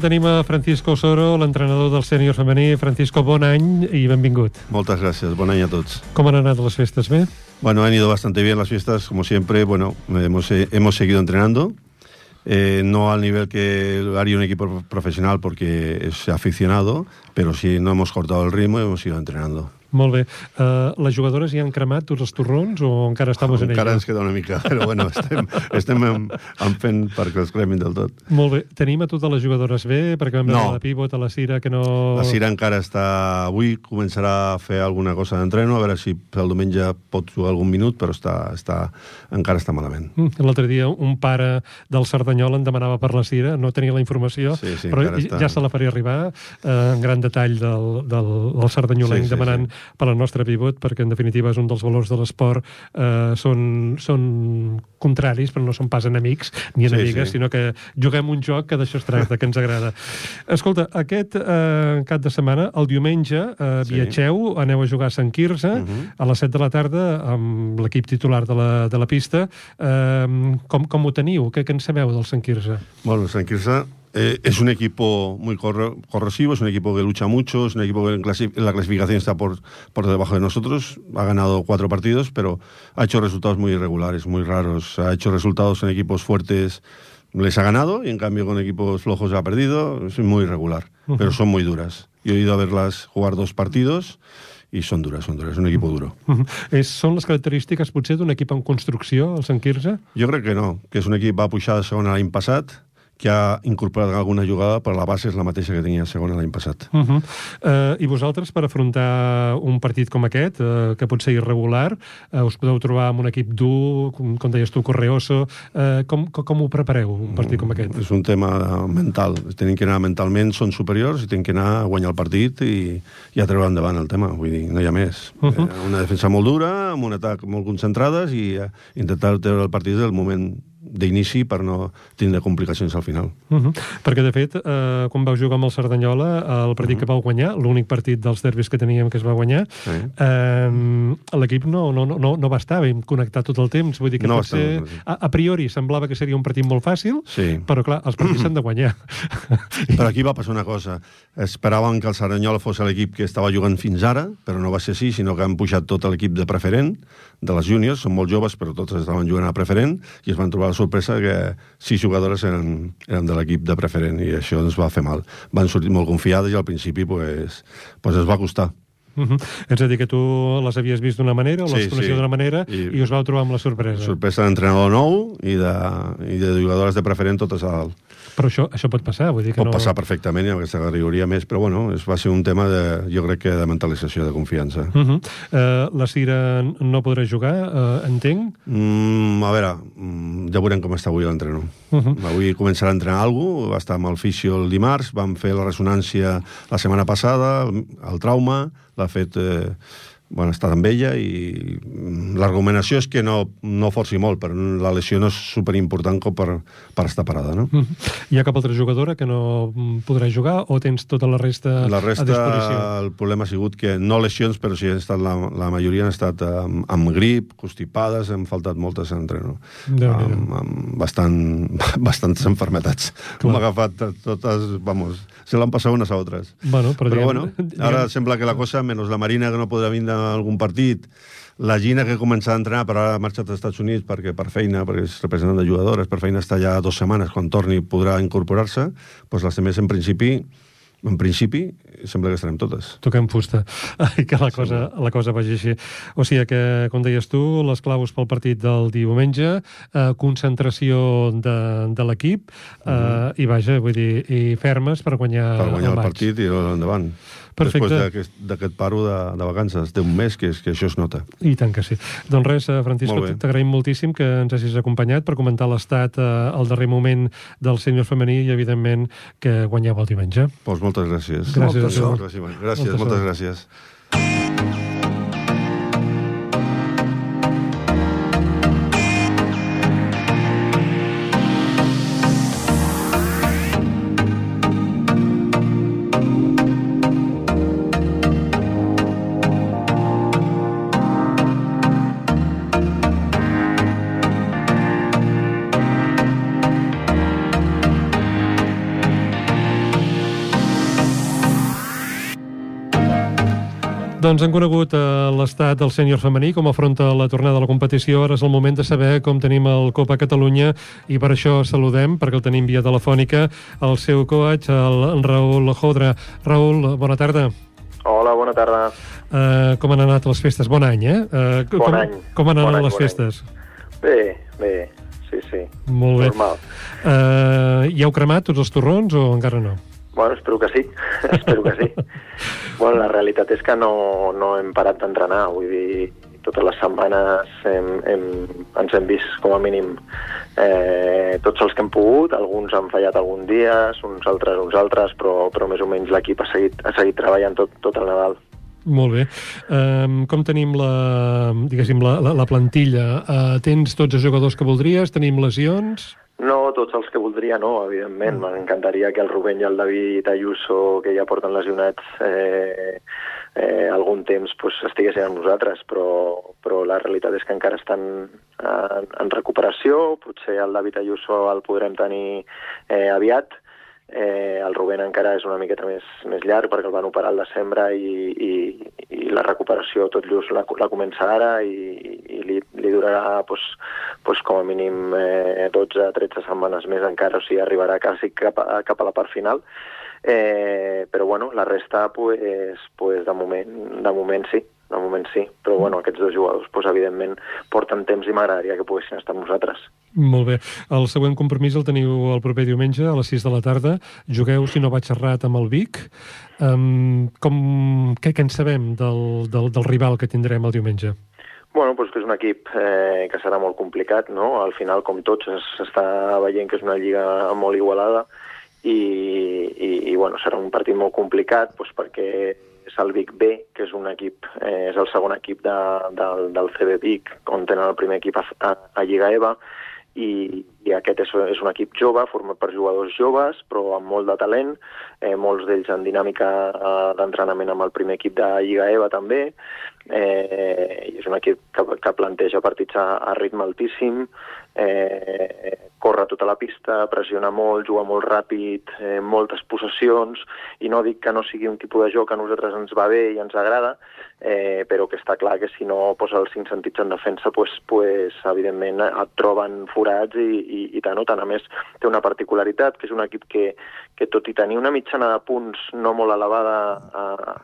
tenim a Francisco Soro, l'entrenador del sènior femení. Francisco, bon any i benvingut. Muchas gracias, buen año a todos. Com han anat les festes, bé? Bueno, han ido bastante bien las fiestas, como siempre. Bueno, hemos, eh, hemos seguido entrenando. Eh, no al nivel que haría un equipo profesional porque es aficionado, pero sí no hemos cortado el ritmo y hemos ido entrenando. Molt bé. Uh, les jugadores ja han cremat tots els torrons o encara estamos en Encara ello? ens queda una mica, però bueno, [LAUGHS] estem, estem en, en fent perquè els cremin del tot. Molt bé. Tenim a totes les jugadores bé, perquè vam veure No. la pivot, a la Cira, que no... La Cira encara està... Avui començarà a fer alguna cosa d'entreno, a veure si el diumenge pot jugar algun minut, però està, està, encara està malament. Mm, L'altre dia un pare del Cerdanyol en demanava per la Cira, no tenia la informació, Sí, sí, però encara està. ja se la faria arribar eh, en gran detall del, del, del Cerdanyolenc Sí, sí, demanant per la nostra pivot, perquè en definitiva és un dels valors de l'esport, eh, són, són contraris, però no són pas enemics ni Sí, enemigues, sí. sinó que juguem un joc que d'això es tracta, que ens agrada. Escolta, aquest eh, cap de setmana, el diumenge, eh, Sí. viatgeu, aneu a jugar a Sant Quirze, Mhm. a les 7 de la tarda, amb l'equip titular de la, de la pista. Eh, com, com ho teniu? Què, què en sabeu del Sant Quirze? Bueno, San Quirze eh, es un equipo muy corro- corrosivo, es un equipo que lucha mucho, es un equipo que en, clasi- en la clasificación está por, por debajo de nosotros, ha ganado cuatro partidos, pero ha hecho resultados muy irregulares, muy raros, ha hecho resultados en equipos fuertes, les ha ganado y en cambio con equipos flojos ha perdido, es muy irregular, pero son muy duras. Yo he ido a verlas jugar dos partidos y son duras, son duras, es un equipo duro. És, són les característiques, potser, d'un equip en construcció, el Sant Quirze? Jo crec que no, que és un equip va pujar de segona l'any passat, que ha incorporat alguna jugada, però la base és la mateixa que tenia segona l'any passat. Uh -huh. uh, I vosaltres, per afrontar un partit com aquest, uh, que pot ser irregular, uh, us podeu trobar amb un equip dur, com, com deies tu, Correoso, uh, com, com, com ho prepareu, un partit com aquest? És un tema mental. Tenen que anar mentalment, són superiors i tenen que anar a guanyar el partit i, i a treure endavant el tema. Vull dir, no hi ha més. Uh. -huh. Una defensa molt dura, amb un atac molt concentrades i eh, intentar treure el partit del moment d'inici per no tindre complicacions al final. Uh -huh. Perquè, de fet, eh, quan vau jugar amb el Cerdanyola, el partit uh -huh. que vau guanyar, l'únic partit dels derbis que teníem que es va guanyar, Sí. eh, l'equip no, no, no, no va estar ben connectat tot el temps. Vull dir que No potser, estar, a, a priori semblava que seria un partit molt fàcil, Sí. però, clar, els partits s'han de guanyar. [CLEARS THROAT] Però aquí va passar una cosa. Esperaven que el Saranyola fos l'equip que estava jugant fins ara, però no va ser així, sinó que han pujat tot l'equip de preferent, de les júniors, són molt joves, però tots estaven jugant a preferent, i es van trobar la sorpresa que sis jugadores eren, eren de l'equip de preferent, i això ens va fer mal. Van sortir molt confiades i al principi pues, pues es va costar. Uh -huh. És a dir, que tu les havies vist d'una manera, o les Sí, coneixia sí. d'una manera, I- i us vau trobar amb la sorpresa. Sorpresa d'entrenador nou i de, i de jugadores de preferent totes a dalt. Però això, això pot passar, vull dir que Pot no... passar perfectament i amb aquesta categoria més, però bueno, es va ser un tema de, jo crec que de mentalització, de confiança. Uh -huh. uh, la Cira no podrà jugar, uh, entenc? Mm, a veure, mm, ja veurem com està avui l'entrenador. Uh. -huh. Avui començarà a entrenar algú, va estar amb el fisio el dimarts, vam fer la ressonància la setmana passada, el trauma, l'ha fet... Eh, bueno, està amb ella i mm, l'argumentació és que no, no forci molt, però la lesió no és superimportant com per, per estar parada, no? Uh -huh. Hi ha cap altra jugadora que no mm, podrà jugar o tens tota la resta, La a disposició? resta, el problema ha sigut que no lesions, però sí han estat la, la majoria han estat amb, amb grip, constipades, han faltat moltes en entreno. Amb, amb bastant, [LAUGHS] bastantes enfermetats. Hem agafat totes, vamos, se l'han passat unes a altres. Bueno, però, Però, diguem, bueno, ara diguem, sembla que la [LAUGHS] cosa, menys la Marina, que no podrà vindre algun partit, la Gina, que comença a entrenar, però ara ha marxat als Estats Units perquè per feina, perquè és representant de jugadores, per feina està allà dues setmanes, quan torni podrà incorporar-se, doncs les altres, en principi, en principi, sembla que estarem totes. toquem fusta [LAUGHS] i que la cosa, la cosa vagi així. O sigui que, com deies tu, les claus pel partit del diumenge, eh, concentració de, de l'equip eh, i vaja, vull dir, i fermes per guanyar, per guanyar el, maig. partit i endavant. Perfecte. Després d'aquest- paro de, de vacances d'un mes, que, és, que això es nota. I tant que sí. Doncs res, eh, Francisco, t'agraïm moltíssim que ens hagis acompanyat per comentar l'estat eh, al darrer moment del sènior femení i, evidentment, que guanyeu el diumenge. Doncs moltes gràcies. Gràcies moltes a tu. Gràcies, gràcies Molta moltes gràcies. Doncs hem conegut eh, l'estat del sènior femení, com afronta la tornada de la competició. Ara és el moment de saber com tenim el Copa Catalunya i per això saludem, perquè el tenim via telefònica, el seu coach, el Raül Jodra. Raül, bona tarda. Hola, bona tarda. Uh, com han anat les festes? Bon any, eh? Uh, Bon com, any. Com han Bon anat any, les bon any. festes? Bé, bé, sí, sí. Molt bé. Normal. Uh, ja heu cremat tots els torrons o encara no? Bueno, espero que sí, [LAUGHS] espero que sí. bueno, la realitat és que no, no hem parat d'entrenar, vull dir, totes les setmanes hem, hem, ens hem vist com a mínim eh, tots els que hem pogut, alguns han fallat algun dia, uns altres uns altres, però, però més o menys l'equip ha seguit, ha seguit treballant tot, tot el Nadal. Molt bé. Um, com tenim la, la, la, la plantilla? Uh, tens tots els jugadors que voldries? Tenim lesions? No, tots els que voldria no, evidentment. M'encantaria que el Rubén i el David Ayuso, que ja porten lesionats eh, eh, algun temps, pues, estiguessin amb nosaltres, però, però la realitat és que encara estan en, en recuperació. Potser el David Ayuso el podrem tenir eh, aviat. Eh, el Rubén encara és una miqueta més, més llarg perquè el van operar al desembre i, i, i la recuperació tot just la, la comença ara i, i li, li durarà pues, pues, com a mínim eh, 12-13 setmanes més encara, o sigui, arribarà quasi cap a, cap a la part final. Eh, però bueno, la resta pues, pues, de, moment, de moment sí, de moment sí, però bueno, aquests dos jugadors pues, evidentment porten temps i m'agradaria que poguessin estar amb nosaltres. Molt bé. El següent compromís el teniu el proper diumenge a les 6 de la tarda. Jugueu, si no vaig errat, amb el Vic. Um, com, què, què en sabem del, del, del rival que tindrem el diumenge? Bueno, doncs que és un equip eh, que serà molt complicat, no? Al final, com tots, s'està veient que és una lliga molt igualada i, i, i bueno, serà un partit molt complicat doncs, perquè és el Vic B, que és un equip, eh, és el segon equip de, del, del CB Vic, on tenen el primer equip a, a, a Lliga EVA, i, i aquest és, és un equip jove, format per jugadors joves, però amb molt de talent, eh, molts d'ells en dinàmica eh, d'entrenament amb el primer equip de Lliga EVA també, eh, és un equip que, que planteja partits a, a ritme altíssim, eh, corre tota la pista, pressiona molt, juga molt ràpid, eh, moltes possessions, i no dic que no sigui un tipus de joc que a nosaltres ens va bé i ens agrada, eh, però que està clar que si no posa els cinc sentits en defensa, pues, pues, evidentment et troben forats i, i, i tant o tant. A més, té una particularitat, que és un equip que, que tot i tenir una mitjana de punts no molt elevada eh,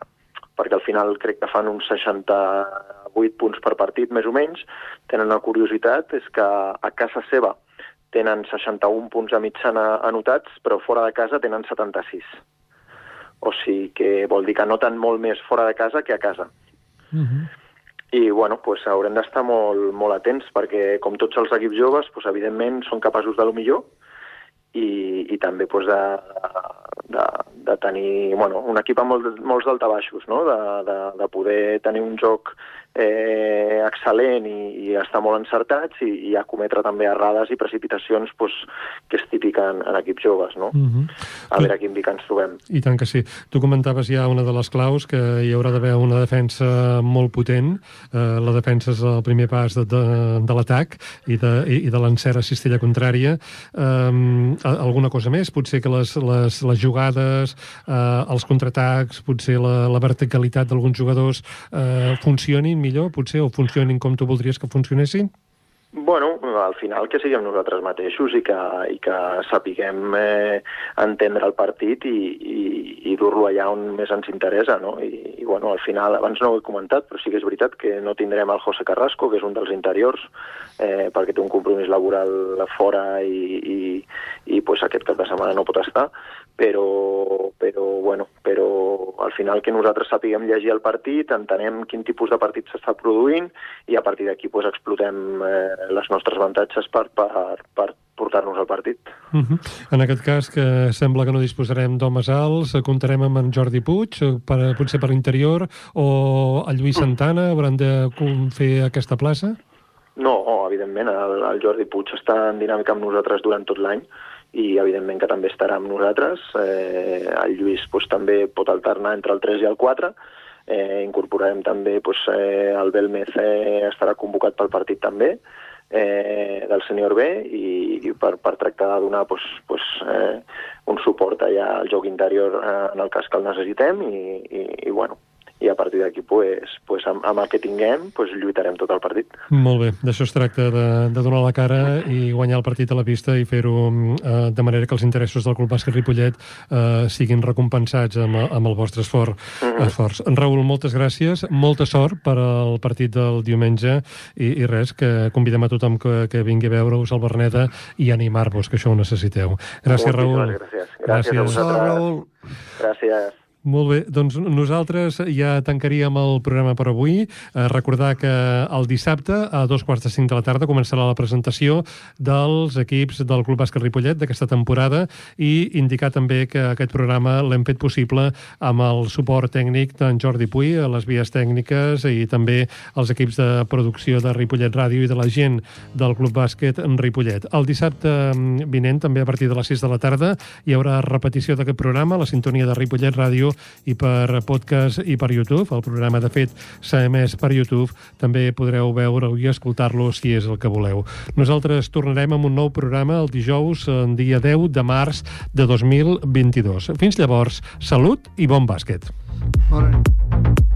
perquè al final crec que fan uns 68 punts per partit, més o menys. Tenen una curiositat, és que a casa seva tenen 61 punts de mitjana anotats, però fora de casa tenen 76. O sigui que vol dir que noten molt més fora de casa que a casa. Uh -huh. I, bueno, pues, haurem d'estar molt, molt atents, perquè, com tots els equips joves, pues, evidentment són capaços de lo millor, i, i també pues, de, de, de tenir bueno, un equip amb molt, molts daltabaixos, no? de, de, de poder tenir un joc eh, excel·lent i, i estar molt encertats i, i acometre també errades i precipitacions pues, que és típica en, en equips joves. No? Mm -hmm. A veure quin dic ens trobem. I tant que sí. Tu comentaves ja una de les claus, que hi haurà d'haver una defensa molt potent. Eh, la defensa és el primer pas de, de, de l'atac i de, i, i de l'encert a cistella contrària. Eh, alguna cosa més? Potser que les, les, les jugades, eh, els contraatacs, potser la, la verticalitat d'alguns jugadors eh, funcionin millor, potser, o funcionin com tu voldries que funcionessin? Bueno, al final que siguem nosaltres mateixos i que, i que sapiguem eh, entendre el partit i, i, i dur-lo allà on més ens interessa, no? I, I, bueno, al final, abans no ho he comentat, però sí que és veritat que no tindrem el José Carrasco, que és un dels interiors, eh, perquè té un compromís laboral fora i, i, i pues, aquest cap de setmana no pot estar, però, però, bueno, però al final que nosaltres sapiguem llegir el partit, entenem quin tipus de partit s'està produint i a partir d'aquí pues, explotem eh, les nostres avantatges per, per, per portar-nos al partit. Uh -huh. En aquest cas, que sembla que no disposarem d'homes alts, comptarem amb en Jordi Puig, per, potser per l'interior, o el Lluís Santana hauran de fer aquesta plaça? No, evidentment, el, el Jordi Puig està en dinàmica amb nosaltres durant tot l'any, i evidentment que també estarà amb nosaltres. Eh, el Lluís pues, també pot alternar entre el 3 i el 4. Eh, incorporarem també pues, eh, el Belmez eh, estarà convocat pel partit també eh, del sènior B i, i per, per tractar de donar pues, pues, eh, un suport allà al joc interior eh, en el cas que el necessitem i, i, i bueno, i a partir d'aquí pues, pues amb, amb el que tinguem pues, lluitarem tot el partit. Molt bé, d'això es tracta, de, de donar la cara i guanyar el partit a la pista i fer-ho eh, de manera que els interessos del Club Bàsquet Ripollet eh, siguin recompensats amb, amb el vostre esforç. Mm -hmm. esforç. En Raül, moltes gràcies, molta sort per al partit del diumenge i, i res, que convidem a tothom que, que vingui a veure-us al Berneda i animar-vos, que això ho necessiteu. Gràcies, Raül. Gràcies. Gràcies, gràcies a vosaltres. Raül. Gràcies. Molt bé, doncs nosaltres ja tancaríem el programa per avui. Eh, recordar que el dissabte, a dos quarts de cinc de la tarda, començarà la presentació dels equips del Club Bàsquet Ripollet d'aquesta temporada i indicar també que aquest programa l'hem fet possible amb el suport tècnic d'en Jordi Puy, a les vies tècniques i també els equips de producció de Ripollet Ràdio i de la gent del Club Bàsquet en Ripollet. El dissabte mm, vinent, també a partir de les 6 de la tarda, hi haurà repetició d'aquest programa, la sintonia de Ripollet Ràdio i per podcast i per YouTube. El programa, de fet, s'ha emès per YouTube. També podreu veure-ho i escoltar-lo si és el que voleu. Nosaltres tornarem amb un nou programa el dijous, en dia 10 de març de 2022. Fins llavors, salut i bon bàsquet. Bona nit.